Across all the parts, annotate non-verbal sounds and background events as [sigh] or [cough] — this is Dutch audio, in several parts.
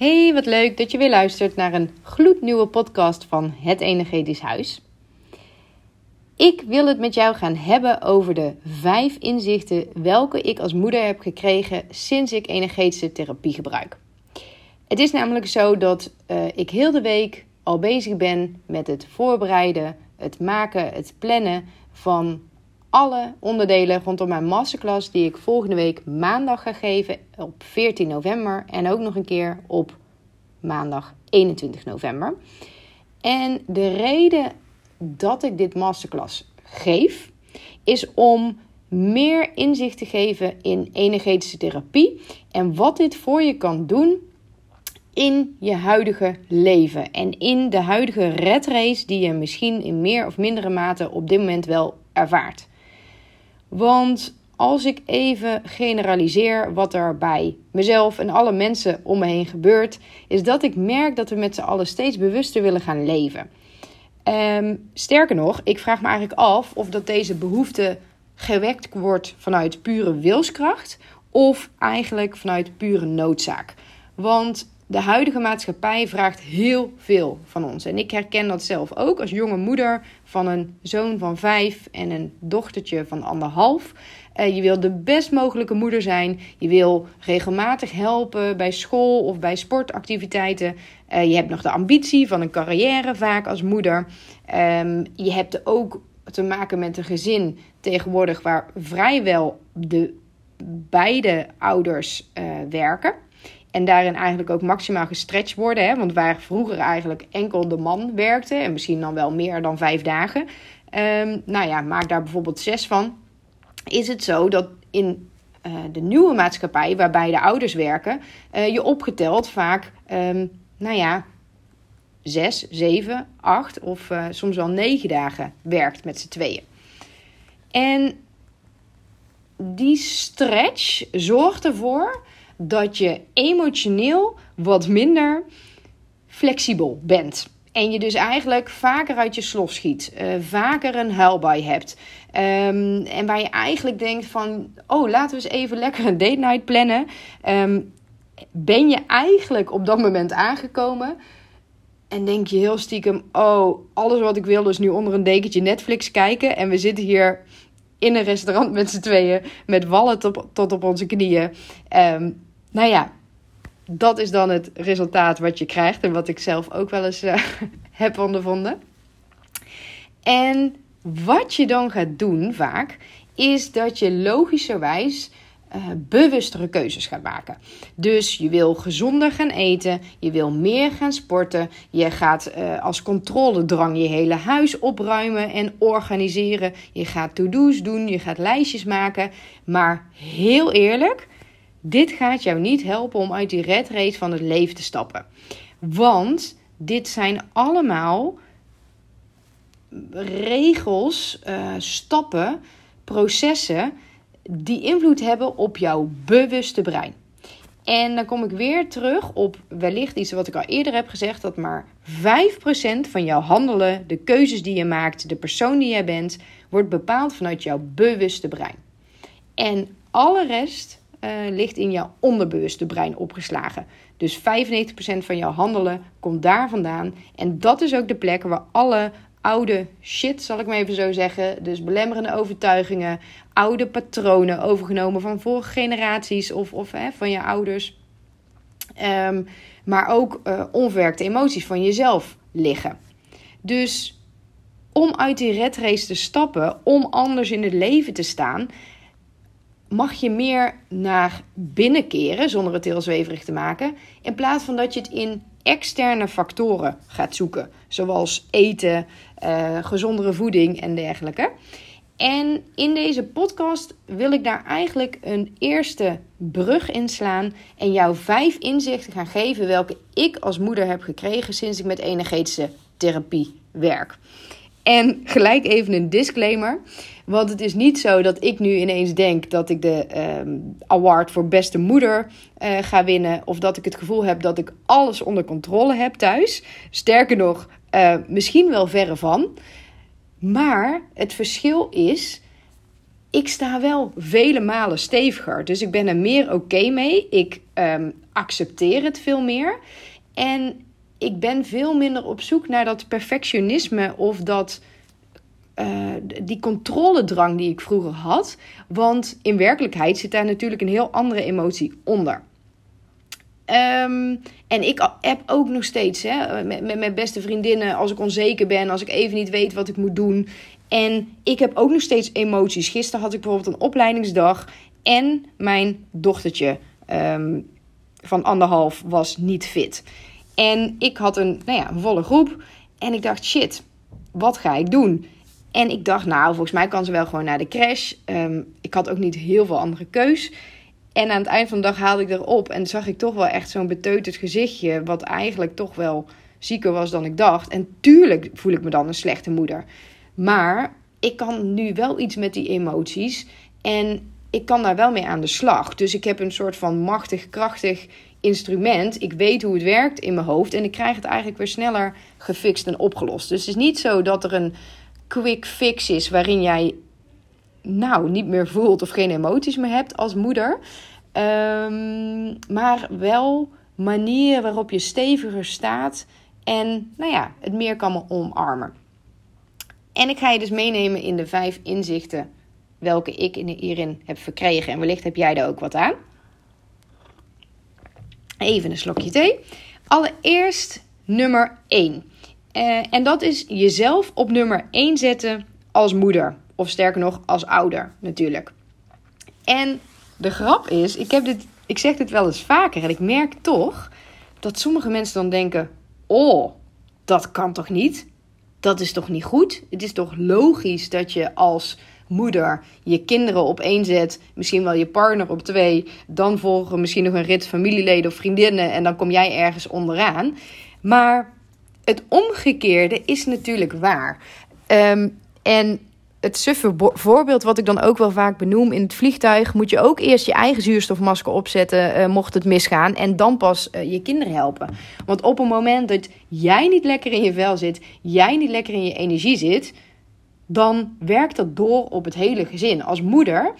Hey, wat leuk dat je weer luistert naar een gloednieuwe podcast van Het Energetisch Huis. Ik wil het met jou gaan hebben over de vijf inzichten welke ik als moeder heb gekregen sinds ik energetische therapie gebruik. Het is namelijk zo dat uh, ik heel de week al bezig ben met het voorbereiden, het maken, het plannen van alle onderdelen rondom mijn masterclass die ik volgende week maandag ga geven op 14 november en ook nog een keer op maandag 21 november. En de reden dat ik dit masterclass geef is om meer inzicht te geven in energetische therapie en wat dit voor je kan doen in je huidige leven en in de huidige red race die je misschien in meer of mindere mate op dit moment wel ervaart. Want als ik even generaliseer wat er bij mezelf en alle mensen om me heen gebeurt, is dat ik merk dat we met z'n allen steeds bewuster willen gaan leven. Um, sterker nog, ik vraag me eigenlijk af of dat deze behoefte gewekt wordt vanuit pure wilskracht of eigenlijk vanuit pure noodzaak. Want de huidige maatschappij vraagt heel veel van ons. En ik herken dat zelf ook als jonge moeder van een zoon van vijf en een dochtertje van anderhalf. Uh, je wil de best mogelijke moeder zijn. Je wil regelmatig helpen bij school of bij sportactiviteiten. Uh, je hebt nog de ambitie van een carrière vaak als moeder. Um, je hebt ook te maken met een gezin tegenwoordig waar vrijwel de beide ouders uh, werken. En daarin eigenlijk ook maximaal gestretched worden. Hè? Want waar vroeger eigenlijk enkel de man werkte. En misschien dan wel meer dan vijf dagen. Um, nou ja, maak daar bijvoorbeeld zes van. Is het zo dat in uh, de nieuwe maatschappij, waarbij de ouders werken, uh, je opgeteld vaak, um, nou ja, zes, zeven, acht of uh, soms wel negen dagen werkt met z'n tweeën. En die stretch zorgt ervoor dat je emotioneel wat minder flexibel bent. En je dus eigenlijk vaker uit je slof schiet. Uh, vaker een huilbui hebt. Um, en waar je eigenlijk denkt van... Oh, laten we eens even lekker een date night plannen. Um, ben je eigenlijk op dat moment aangekomen... En denk je heel stiekem... Oh, alles wat ik wil is nu onder een dekentje Netflix kijken. En we zitten hier in een restaurant met z'n tweeën... Met wallen tot, tot op onze knieën. Um, nou ja, dat is dan het resultaat wat je krijgt en wat ik zelf ook wel eens uh, [laughs] heb ondervonden. En wat je dan gaat doen vaak, is dat je logischerwijs uh, bewustere keuzes gaat maken. Dus je wil gezonder gaan eten, je wil meer gaan sporten, je gaat uh, als controledrang je hele huis opruimen en organiseren. Je gaat to-do's doen, je gaat lijstjes maken. Maar heel eerlijk, dit gaat jou niet helpen om uit die red race van het leven te stappen. Want dit zijn allemaal regels, uh, stappen, processen die invloed hebben op jouw bewuste brein. En dan kom ik weer terug op wellicht iets wat ik al eerder heb gezegd: dat maar 5% van jouw handelen, de keuzes die je maakt, de persoon die jij bent, wordt bepaald vanuit jouw bewuste brein. En alle rest uh, ligt in jouw onderbewuste brein opgeslagen. Dus 95% van jouw handelen komt daar vandaan. En dat is ook de plek waar alle oude shit, zal ik maar even zo zeggen. Dus belemmerende overtuigingen, oude patronen overgenomen van vorige generaties of, of hè, van je ouders. Um, maar ook uh, onverwerkte emoties van jezelf liggen. Dus om uit die red race te stappen, om anders in het leven te staan, mag je meer naar binnen keren, zonder het heel zweverig te maken, in plaats van dat je het in externe factoren gaat zoeken, zoals eten, uh, gezondere voeding en dergelijke. En in deze podcast wil ik daar eigenlijk een eerste brug inslaan en jou vijf inzichten gaan geven welke ik als moeder heb gekregen sinds ik met energetische therapie werk. En gelijk even een disclaimer. Want het is niet zo dat ik nu ineens denk dat ik de um, award voor beste moeder uh, ga winnen. Of dat ik het gevoel heb dat ik alles onder controle heb thuis. Sterker nog, uh, misschien wel verre van. Maar het verschil is ik sta wel vele malen steviger. Dus ik ben er meer oké mee. Ik um, accepteer het veel meer. En ik ben veel minder op zoek naar dat perfectionisme of dat. Uh, die controledrang die ik vroeger had. Want in werkelijkheid zit daar natuurlijk een heel andere emotie onder. Um, en ik heb ook nog steeds hè, met, met mijn beste vriendinnen, als ik onzeker ben, als ik even niet weet wat ik moet doen. En ik heb ook nog steeds emoties. Gisteren had ik bijvoorbeeld een opleidingsdag en mijn dochtertje um, van anderhalf was niet fit. En ik had een, nou ja, een volle groep en ik dacht, shit, wat ga ik doen? En ik dacht, nou, volgens mij kan ze wel gewoon naar de crash. Um, ik had ook niet heel veel andere keus. En aan het eind van de dag haalde ik erop en zag ik toch wel echt zo'n beteuterd gezichtje, wat eigenlijk toch wel zieker was dan ik dacht. En tuurlijk voel ik me dan een slechte moeder. Maar ik kan nu wel iets met die emoties en ik kan daar wel mee aan de slag. Dus ik heb een soort van machtig, krachtig instrument. Ik weet hoe het werkt in mijn hoofd en ik krijg het eigenlijk weer sneller gefixt en opgelost. Dus het is niet zo dat er een quick fix is waarin jij nou niet meer voelt of geen emoties meer hebt als moeder. Um, maar wel manieren waarop je steviger staat en nou ja, het meer kan omarmen. En ik ga je dus meenemen in de vijf inzichten welke ik hierin heb verkregen. En wellicht heb jij er ook wat aan. Even een slokje thee. Allereerst nummer 1. Eh, en dat is jezelf op nummer 1 zetten als moeder. Of sterker nog, als ouder natuurlijk. En de grap is, ik, heb dit, ik zeg dit wel eens vaker en ik merk toch dat sommige mensen dan denken: Oh, dat kan toch niet? Dat is toch niet goed? Het is toch logisch dat je als moeder je kinderen op één zet, misschien wel je partner op twee, dan volgen misschien nog een rit familieleden of vriendinnen en dan kom jij ergens onderaan. Maar het omgekeerde is natuurlijk waar. Um, en het suffe voorbeeld wat ik dan ook wel vaak benoem in het vliegtuig, moet je ook eerst je eigen zuurstofmasker opzetten, uh, mocht het misgaan, en dan pas uh, je kinderen helpen. Want op een moment dat jij niet lekker in je vel zit, jij niet lekker in je energie zit, dan werkt dat door op het hele gezin. Als moeder,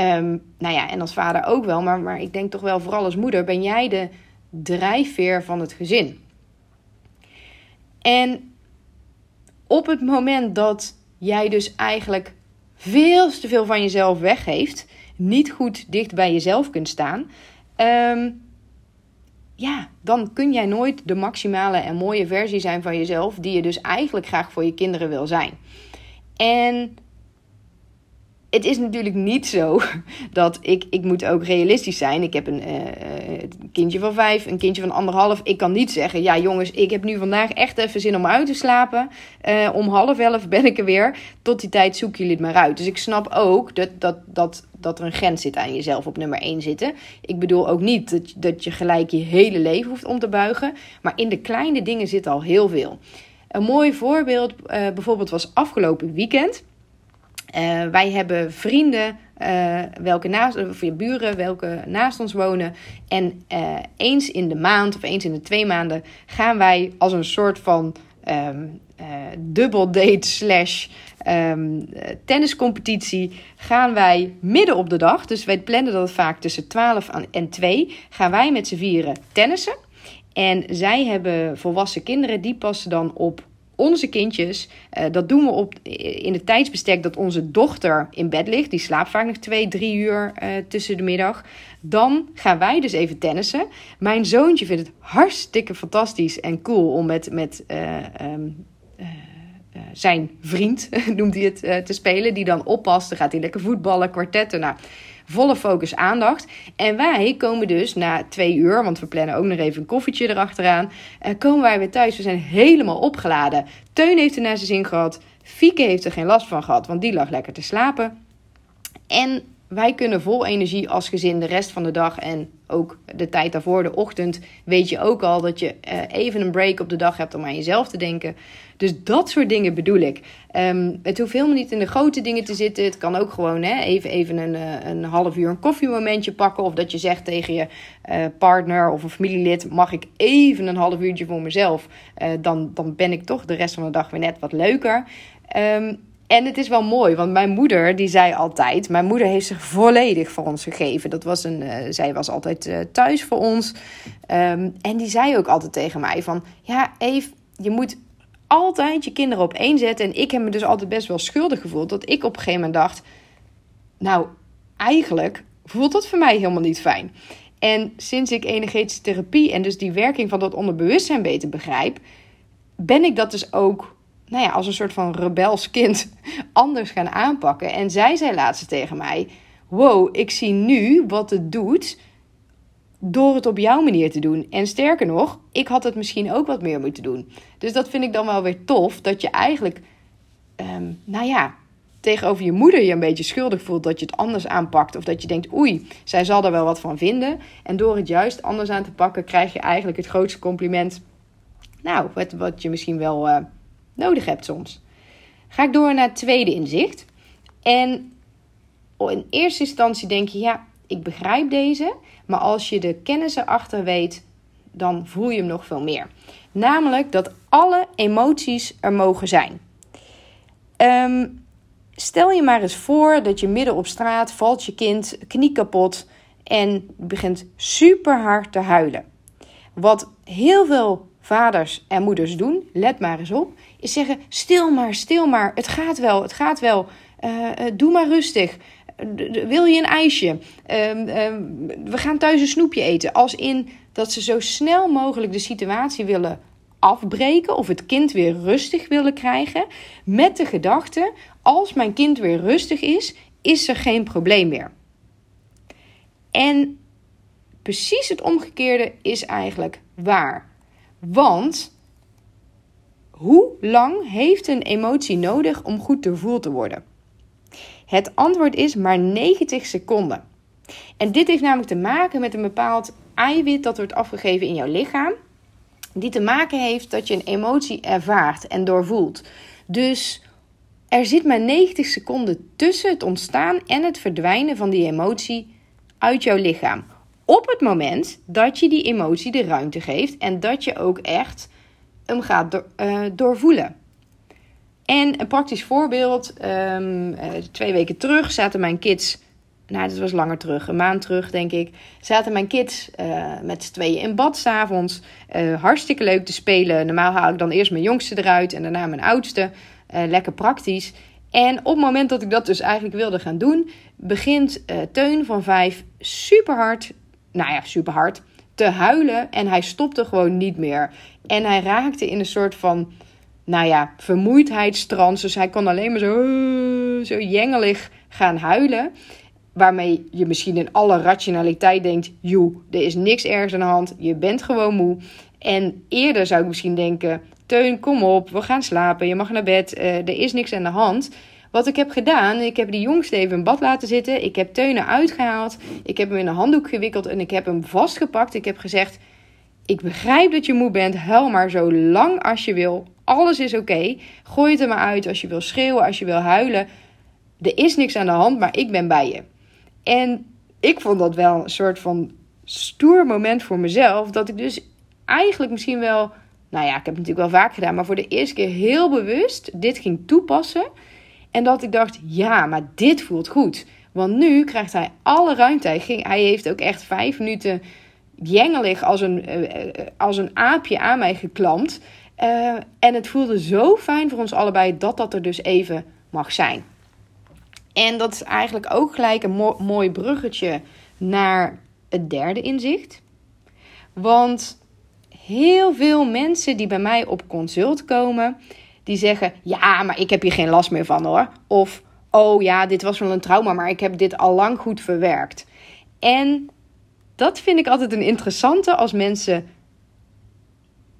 um, nou ja, en als vader ook wel, maar, maar ik denk toch wel vooral als moeder, ben jij de drijfveer van het gezin. En op het moment dat jij dus eigenlijk veel te veel van jezelf weggeeft, niet goed dicht bij jezelf kunt staan, ehm, ja, dan kun jij nooit de maximale en mooie versie zijn van jezelf, die je dus eigenlijk graag voor je kinderen wil zijn. En het is natuurlijk niet zo [laughs] dat ik, ik moet ook realistisch zijn. Ik heb een uh, kindje van vijf, een kindje van anderhalf. Ik kan niet zeggen, ja jongens, ik heb nu vandaag echt even zin om uit te slapen. Uh, om half elf ben ik er weer. Tot die tijd zoeken jullie het maar uit. Dus ik snap ook dat, dat, dat, dat er een grens zit aan jezelf op nummer 1 zitten. Ik bedoel ook niet dat, dat je gelijk je hele leven hoeft om te buigen. Maar in de kleine dingen zit al heel veel. Een mooi voorbeeld bijvoorbeeld was afgelopen weekend. Uh, wij hebben vrienden, uh, welke naast, of je buren, welke naast ons wonen. En uh, eens in de maand of eens in de twee maanden gaan wij als een soort van um, dubbel date slash um, tenniscompetitie gaan wij midden op de dag. Dus wij plannen dat vaak tussen 12 en 2. Gaan wij met z'n vieren tennissen. En zij hebben volwassen kinderen, die passen dan op onze kindjes, uh, dat doen we op, in het tijdsbestek dat onze dochter in bed ligt. Die slaapt vaak nog twee, drie uur uh, tussen de middag. Dan gaan wij dus even tennissen. Mijn zoontje vindt het hartstikke fantastisch en cool om met, met um, zijn vriend, [laughs] noemt hij het, te spelen. Die dan oppast. Dan gaat hij lekker voetballen, kwartetten. Nou, volle focus aandacht. En wij komen dus na twee uur, want we plannen ook nog even een koffietje erachteraan, uh, komen wij weer thuis. We zijn helemaal opgeladen. Teun heeft er naar zijn zin gehad. Fieke heeft er geen last van gehad, want die lag lekker te slapen. En wij kunnen vol energie als gezin de rest van de dag en ook de tijd daarvoor, de ochtend, weet je ook al dat je uh, even een break op de dag hebt om aan jezelf te denken. Dus dat soort dingen bedoel ik. Um, het hoeft helemaal niet in de grote dingen te zitten. Het kan ook gewoon hè, even, even een, eh, een half uur een koffiemomentje pakken. Of dat je zegt tegen je uh, partner of een familielid: mag ik even een half uurtje voor mezelf? Dan, dan ben ik toch de rest van de dag weer net wat leuker. Um, En het is wel mooi, want mijn moeder, die zei altijd... Mijn moeder heeft zich volledig voor ons gegeven. Dat was een, uh, zij was altijd uh, thuis voor ons. Um, en die zei ook altijd tegen mij van... Ja, Eve, je moet altijd je kinderen op één zetten. En ik heb me dus altijd best wel schuldig gevoeld. Dat ik op een gegeven moment dacht... Nou, eigenlijk voelt dat voor mij helemaal niet fijn. En sinds ik energetische therapie en dus die werking van dat onderbewustzijn beter begrijp... Ben ik dat dus ook nou ja, als een soort van rebels kind [laughs] anders gaan aanpakken. En zij zei laatst tegen mij: Wow, ik zie nu wat het doet door het op jouw manier te doen. En sterker nog, ik had het misschien ook wat meer moeten doen. Dus dat vind ik dan wel weer tof, dat je eigenlijk, um, nou ja, tegenover je moeder je een beetje schuldig voelt dat je het anders aanpakt. Of dat je denkt, oei, zij zal er wel wat van vinden. En door het juist anders aan te pakken, krijg je eigenlijk het grootste compliment. Nou, wat, wat je misschien wel uh, nodig hebt soms. Ga ik door naar het tweede inzicht. En in eerste instantie denk je, ja, ik begrijp deze. Maar als je de kennis erachter weet, dan voel je hem nog veel meer. Namelijk dat alle emoties er mogen zijn. Um, stel je maar eens voor dat je midden op straat valt je kind knie kapot en begint super hard te huilen. Wat heel veel vaders en moeders doen, let maar eens op, is zeggen: stil maar, stil maar, het gaat wel, het gaat wel, uh, doe maar rustig. Wil je een ijsje? Uh, we gaan thuis een snoepje eten. Als in dat ze zo snel mogelijk de situatie willen afbreken of het kind weer rustig willen krijgen. Met de gedachte: als mijn kind weer rustig is, is er geen probleem meer. En precies het omgekeerde is eigenlijk waar. Want hoe lang heeft een emotie nodig om goed doorvoeld te worden? Het antwoord is maar 90 seconden. En dit heeft namelijk te maken met een bepaald eiwit dat wordt afgegeven in jouw lichaam. Die te maken heeft dat je een emotie ervaart en doorvoelt. Dus er zit maar 90 seconden tussen het ontstaan en het verdwijnen van die emotie uit jouw lichaam. Op het moment dat je die emotie de ruimte geeft en dat je ook echt hem gaat uh, doorvoelen. En een praktisch voorbeeld: um, twee weken terug zaten mijn kids. Nou, dat was langer terug, een maand terug denk ik. Zaten mijn kids uh, met z'n tweeën in bad s'avonds. Uh, hartstikke leuk te spelen. Normaal haal ik dan eerst mijn jongste eruit en daarna mijn oudste. lekker praktisch. En op het moment dat ik dat dus eigenlijk wilde gaan doen, begint Teun van vijf super hard nou ja, super hard, te huilen. En hij stopte gewoon niet meer. En hij raakte in een soort van, nou ja, vermoeidheidstrans. Dus hij kon alleen maar zo, zo jengelig gaan huilen. Waarmee je misschien in alle rationaliteit denkt: joe, er is niks ergens aan de hand. Je bent gewoon moe. En eerder zou ik misschien denken: Teun, kom op, we gaan slapen. Je mag naar bed. Uh, er is niks aan de hand. Wat ik heb gedaan, ik heb die jongste even in bad laten zitten. Ik heb Teunen uitgehaald. Ik heb hem in een handdoek gewikkeld en ik heb hem vastgepakt. Ik heb gezegd, ik begrijp dat je moe bent. Huil maar zo lang als je wil. Alles is oké. Gooi het er maar uit als je wil schreeuwen, als je wil huilen. Er is niks aan de hand, maar ik ben bij je. En ik vond dat wel een soort van stoer moment voor mezelf. Dat ik dus eigenlijk misschien wel... Nou ja, ik heb het natuurlijk wel vaak gedaan. Maar voor de eerste keer heel bewust dit ging toepassen. En dat ik dacht, ja, maar dit voelt goed. Want nu krijgt hij alle ruimte. Hij, ging, hij heeft ook echt vijf minuten jengelig als een, uh, als een aapje aan mij geklampt. Uh, en het voelde zo fijn voor ons allebei dat dat er dus even mag zijn. En dat is eigenlijk ook gelijk een mo mooi bruggetje naar het derde inzicht. Want heel veel mensen die bij mij op consult komen, die zeggen: Ja, maar ik heb hier geen last meer van hoor. Of Oh ja, dit was wel een trauma, maar ik heb dit al lang goed verwerkt. En dat vind ik altijd een interessante als mensen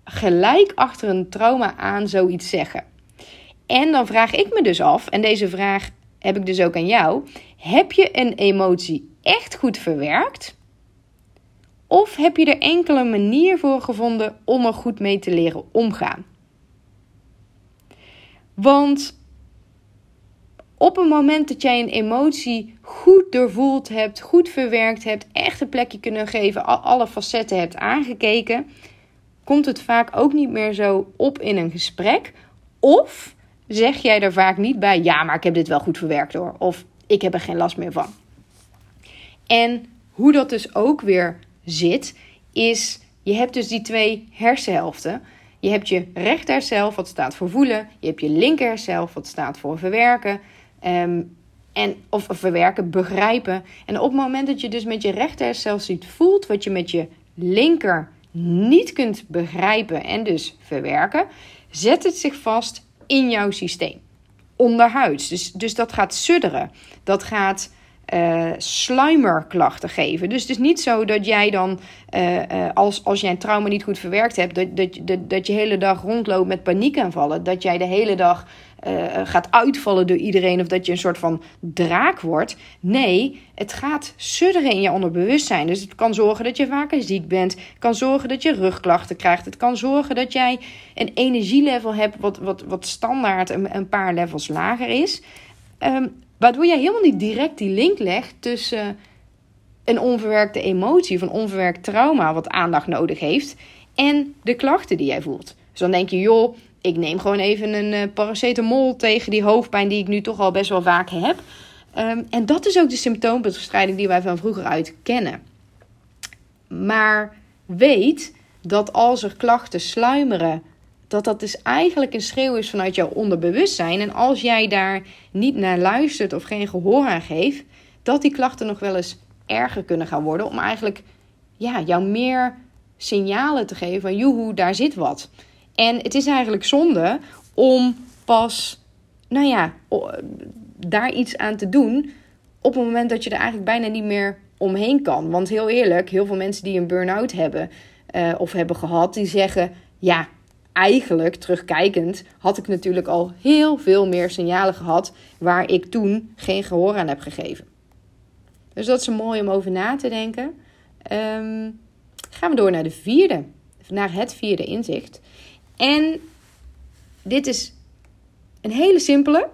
gelijk achter een trauma aan zoiets zeggen. En dan vraag ik me dus af, en deze vraag heb ik dus ook aan jou: heb je een emotie echt goed verwerkt? Of heb je er enkele manier voor gevonden om er goed mee te leren omgaan? Want op het moment dat jij een emotie goed doorvoeld hebt, goed verwerkt hebt, echt een plekje kunnen geven, alle facetten hebt aangekeken, komt het vaak ook niet meer zo op in een gesprek. Of zeg jij er vaak niet bij: ja, maar ik heb dit wel goed verwerkt hoor. Of ik heb er geen last meer van. En hoe dat dus ook weer zit, is je hebt dus die twee hersenhelften. Je hebt je rechterzelf, wat staat voor voelen. Je hebt je linkerzelf, wat staat voor verwerken. Ehm, en, of verwerken, begrijpen. En op het moment dat je dus met je rechterzelf ziet voelt wat je met je linker niet kunt begrijpen en dus verwerken, zet het zich vast in jouw systeem. Onderhuids. Dus, dus dat gaat sudderen. Dat gaat uh, slimerklachten geven. Dus het is niet zo dat jij dan, uh, uh, als, als jij een trauma niet goed verwerkt hebt, dat, dat, dat, dat je hele dag rondloopt met paniekaanvallen. Dat jij de hele dag gaat uitvallen door iedereen of dat je een soort van draak wordt. Nee, het gaat sudderen in je onderbewustzijn. Dus het kan zorgen dat je vaker ziek bent. Het kan zorgen dat je rugklachten krijgt. Het kan zorgen dat jij een energielevel hebt wat, wat, wat standaard een, een paar levels lager is. Um, Waardoor jij helemaal niet direct die link legt tussen een onverwerkte emotie of een onverwerkt trauma wat aandacht nodig heeft en de klachten die jij voelt. Dus dan denk je, joh, ik neem gewoon even een uh, paracetamol tegen die hoofdpijn die ik nu toch al best wel vaak heb. Um, en dat is ook de symptoombestrijding die wij van vroeger uit kennen. Maar weet dat als er klachten sluimeren dat dat dus eigenlijk een schreeuw is vanuit jouw onderbewustzijn. En als jij daar niet naar luistert of geen gehoor aan geeft, dat die klachten nog wel eens erger kunnen gaan worden. Om eigenlijk ja, jou meer signalen te geven van joehoe, daar zit wat. En het is eigenlijk zonde om pas, nou ja, daar iets aan te doen op het moment dat je er eigenlijk bijna niet meer omheen kan. Want heel eerlijk, heel veel mensen die een burn-out hebben uh, of hebben gehad, die zeggen: ja, eigenlijk, terugkijkend, had ik natuurlijk al heel veel meer signalen gehad waar ik toen geen gehoor aan heb gegeven. Dus dat is mooi om over na te denken. Um, gaan we door naar de vierde, naar het vierde inzicht. En dit is een hele simpele,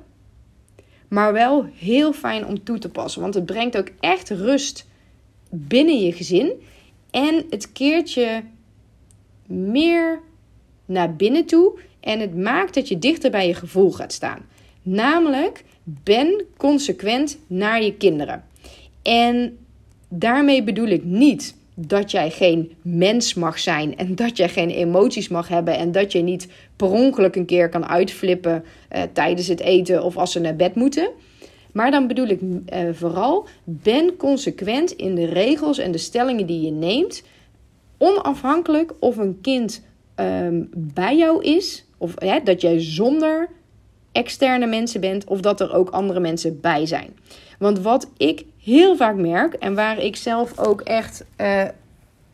maar wel heel fijn om toe te passen. Want het brengt ook echt rust binnen je gezin. En het keert je meer naar binnen toe en het maakt dat je dichter bij je gevoel gaat staan. Namelijk, ben consequent naar je kinderen. En daarmee bedoel ik niet dat jij geen mens mag zijn en dat jij geen emoties mag hebben en dat je niet per ongeluk een keer kan uitflippen uh, tijdens het eten of als ze naar bed moeten. Maar dan bedoel ik uh, vooral, ben consequent in de regels en de stellingen die je neemt, onafhankelijk of een kind Ehm, bij jou is, of dat jij zonder externe mensen bent, of dat er ook andere mensen bij zijn. Want wat ik heel vaak merk en waar ik zelf ook echt, uh,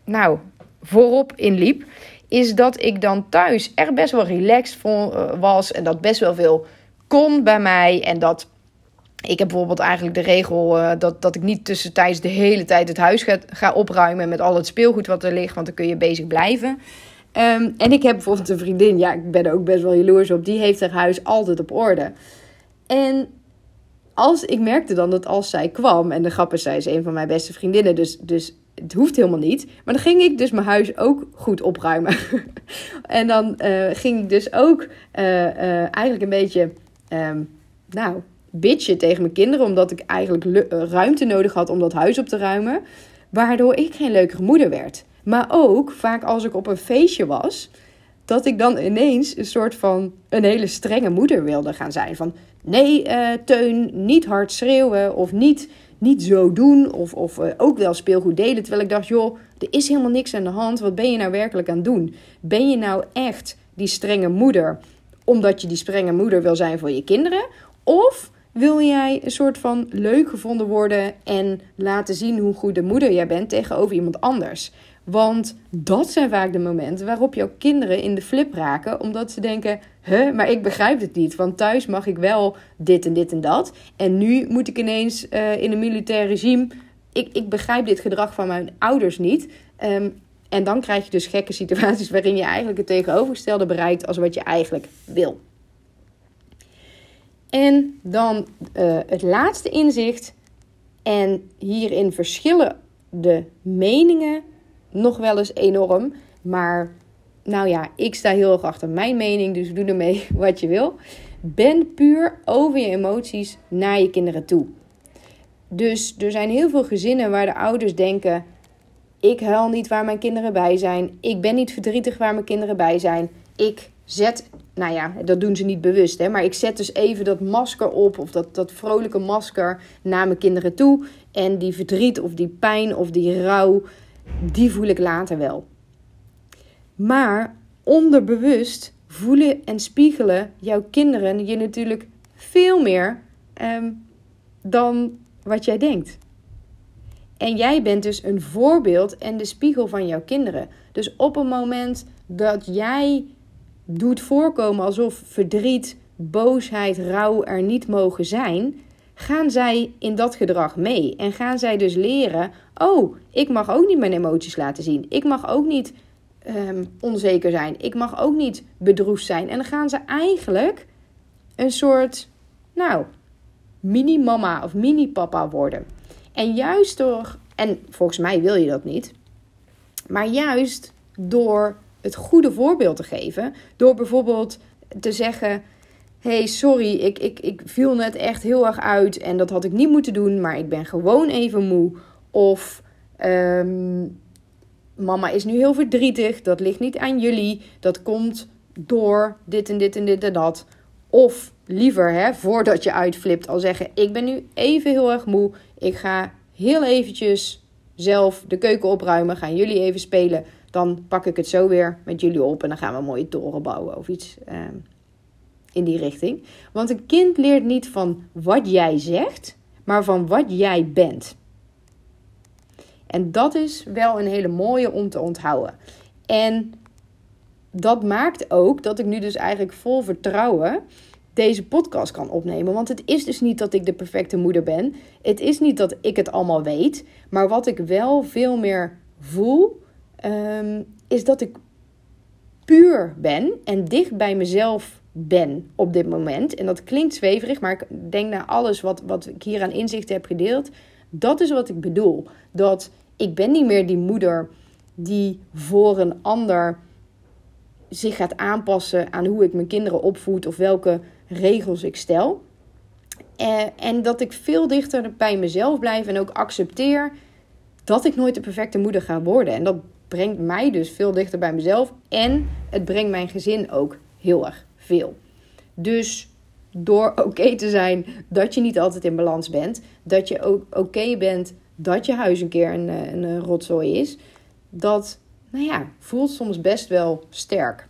nou, voorop in liep, is dat ik dan thuis echt best wel relaxed eh, was en dat best wel veel kon bij mij en dat ik heb bijvoorbeeld eigenlijk de regel uh, dat, dat ik niet tussentijds de hele tijd het huis ga opruimen met al het speelgoed wat er ligt, want dan kun je bezig blijven. Ehm, en ik heb bijvoorbeeld een vriendin, ja, ik ben er ook best wel jaloers op, die heeft haar huis altijd op orde. En als, ik merkte dan dat als zij kwam, en de grap is, zij is een van mijn beste vriendinnen, dus, dus het hoeft helemaal niet. Maar dan ging ik dus mijn huis ook goed opruimen. [laughs] en dan uh, ging ik dus ook uh, uh, eigenlijk een beetje, um, nou, bitchen tegen mijn kinderen, omdat ik eigenlijk ruimte nodig had om dat huis op te ruimen. Waardoor ik geen leukere moeder werd. Maar ook vaak als ik op een feestje was, dat ik dan ineens een soort van een hele strenge moeder wilde gaan zijn. Van nee, uh, Teun, niet hard schreeuwen of niet, niet zo doen. Of, of uh, ook wel speelgoed delen. Terwijl ik dacht, joh, er is helemaal niks aan de hand. Wat ben je nou werkelijk aan het doen? Ben je nou echt die strenge moeder omdat je die strenge moeder wil zijn voor je kinderen? Of wil jij een soort van leuk gevonden worden en laten zien hoe goed de moeder jij bent tegenover iemand anders? Want dat zijn vaak de momenten waarop jouw kinderen in de flip raken, omdat ze denken: huh, maar ik begrijp het niet. Want thuis mag ik wel dit en dit en dat. En nu moet ik ineens uh, in een militair regime. Ik, ik begrijp dit gedrag van mijn ouders niet. Um, en dan krijg je dus gekke situaties [laughs] waarin je eigenlijk het tegenovergestelde bereikt als wat je eigenlijk wil. En dan uh, het laatste inzicht. En hierin verschillen de meningen nog wel eens enorm. Maar nou ja, ik sta heel erg achter mijn mening, dus doe ermee [laughs] wat je wil. Ben puur over je emoties naar je kinderen toe. Dus er zijn heel veel gezinnen waar de ouders denken: ik huil niet waar mijn kinderen bij zijn. Ik ben niet verdrietig waar mijn kinderen bij zijn. Ik zet, nou ja, dat doen ze niet bewust, hè, maar ik zet dus even dat masker op of dat, dat vrolijke masker naar mijn kinderen toe. En die verdriet of die pijn of die rouw, die voel ik later wel. Maar onderbewust voelen en spiegelen jouw kinderen je natuurlijk veel meer ehm, dan wat jij denkt. En jij bent dus een voorbeeld en de spiegel van jouw kinderen. Dus op een moment dat jij doet voorkomen alsof verdriet, boosheid, rouw er niet mogen zijn, gaan zij in dat gedrag mee. En gaan zij dus leren: oh, ik mag ook niet mijn emoties laten zien. Ik mag ook niet um, onzeker zijn. Ik mag ook niet bedroefd zijn. En dan gaan ze eigenlijk een soort, nou, mini-mama of mini-papa worden. En juist door, en volgens mij wil je dat niet, maar juist door het goede voorbeeld te geven, door bijvoorbeeld te zeggen: hey, sorry, ik, ik, ik viel net echt heel erg uit en dat had ik niet moeten doen, maar ik ben gewoon even moe. Of um, mama is nu heel verdrietig, dat ligt niet aan jullie, dat komt door dit en dit en dit en dat. Of liever, hè, voordat je uitflipt, al zeggen: Ik ben nu even heel erg moe. Ik ga heel eventjes zelf de keuken opruimen. Gaan jullie even spelen. Dan pak ik het zo weer met jullie op en dan gaan we een mooie toren bouwen of iets ehm, in die richting. Want een kind leert niet van wat jij zegt, maar van wat jij bent. En dat is wel een hele mooie om te onthouden. En dat maakt ook dat ik nu dus eigenlijk vol vertrouwen deze podcast kan opnemen. Want het is dus niet dat ik de perfecte moeder ben. Het is niet dat ik het allemaal weet. Maar wat ik wel veel meer voel, ehm, is dat ik puur ben en dicht bij mezelf ben op dit moment. En dat klinkt zweverig, maar ik denk naar alles wat, wat ik hier aan inzichten heb gedeeld. Dat is wat ik bedoel. Dat ik ben niet meer die moeder die voor een ander zich gaat aanpassen aan hoe ik mijn kinderen opvoed of welke regels ik stel. Eh, en dat ik veel dichter bij mezelf blijf en ook accepteer dat ik nooit de perfecte moeder ga worden. En dat brengt mij dus veel dichter bij mezelf en het brengt mijn gezin ook heel erg veel. Dus door [laughs] oké te zijn dat je niet altijd in balans bent, dat je ook oké bent dat je huis een keer een, eh, een, een rotzooi is, dat, nou ja, voelt soms best wel sterk.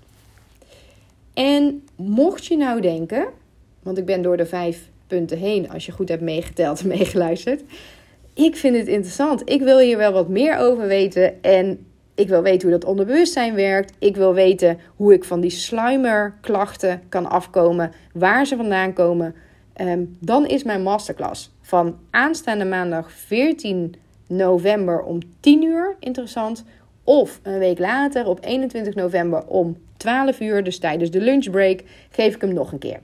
En mocht je nou denken, want ik ben door de vijf punten heen, als je goed hebt meegeteld en [laughs] meegeluisterd. Ik vind het interessant. Ik wil hier wel wat meer over weten. En ik wil weten hoe dat onderbewustzijn werkt. Ik wil weten hoe ik van die sluimerklachten kan afkomen. Waar ze vandaan komen. Ehm, dan is mijn masterclass van aanstaande maandag 14 november om 10 uur interessant. Of een week later op 21 november om 12 uur, dus tijdens de lunchbreak, geef ik hem nog een keer.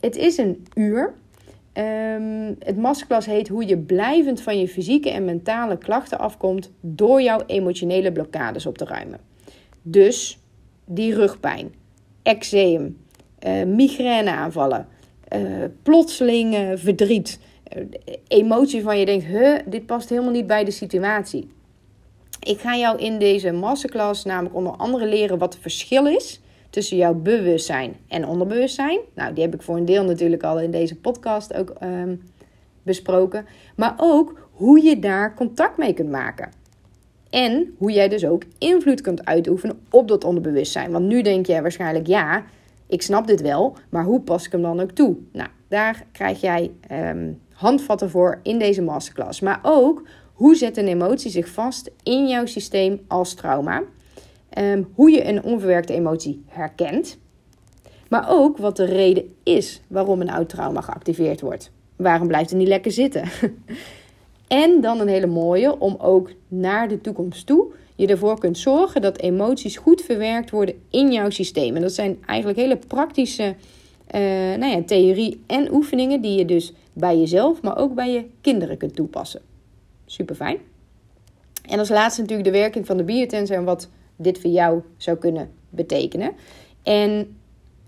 Het is een uur. Um, het masterclass heet hoe je blijvend van je fysieke en mentale klachten afkomt door jouw emotionele blokkades op te ruimen. Dus die rugpijn, eczeem, uh, migraineaanvallen, uh, plotseling verdriet, uh, emotie van je denkt, huh, dit past helemaal niet bij de situatie. Ik ga jou in deze masterclass namelijk onder andere leren wat het verschil is tussen jouw bewustzijn en onderbewustzijn. Nou, die heb ik voor een deel natuurlijk al in deze podcast ook um, besproken. Maar ook hoe je daar contact mee kunt maken. En hoe jij dus ook invloed kunt uitoefenen op dat onderbewustzijn. Want nu denk je waarschijnlijk, ja, ik snap dit wel, maar hoe pas ik hem dan ook toe? Nou, daar krijg jij um, handvatten voor in deze masterclass. Maar ook hoe zet een emotie zich vast in jouw systeem als trauma? Um, hoe je een onverwerkte emotie herkent. Maar ook wat de reden is waarom een oud trauma geactiveerd wordt. Waarom blijft het niet lekker zitten? [laughs] en dan een hele mooie om ook naar de toekomst toe je ervoor kunt zorgen dat emoties goed verwerkt worden in jouw systeem. En dat zijn eigenlijk hele praktische uh, nou ja, theorie en oefeningen die je dus bij jezelf, maar ook bij je kinderen kunt toepassen. Super fijn. En als laatste natuurlijk de werking van de biotensor en wat dit voor jou zou kunnen betekenen. En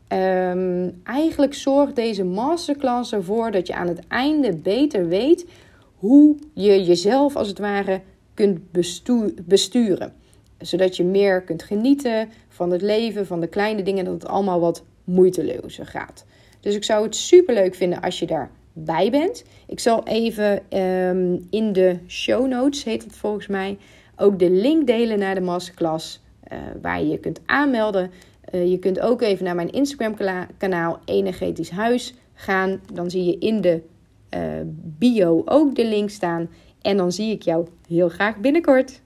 Ehm, eigenlijk zorgt deze masterclass ervoor dat je aan het einde beter weet hoe je jezelf als het ware kunt besturen. Zodat je meer kunt genieten van het leven, van de kleine dingen, dat het allemaal wat moeitelozer gaat. Dus ik zou het super leuk vinden als je daarbij bent. Ik zal even ehm, in de show notes, heet het volgens mij, ook de link delen naar de masterclass. Uh, waar je je kunt aanmelden. Uh, je kunt ook even naar mijn Instagram kanaal Energetisch Huis gaan. Dan zie je in de uh, bio ook de link staan. En dan zie ik jou heel graag binnenkort.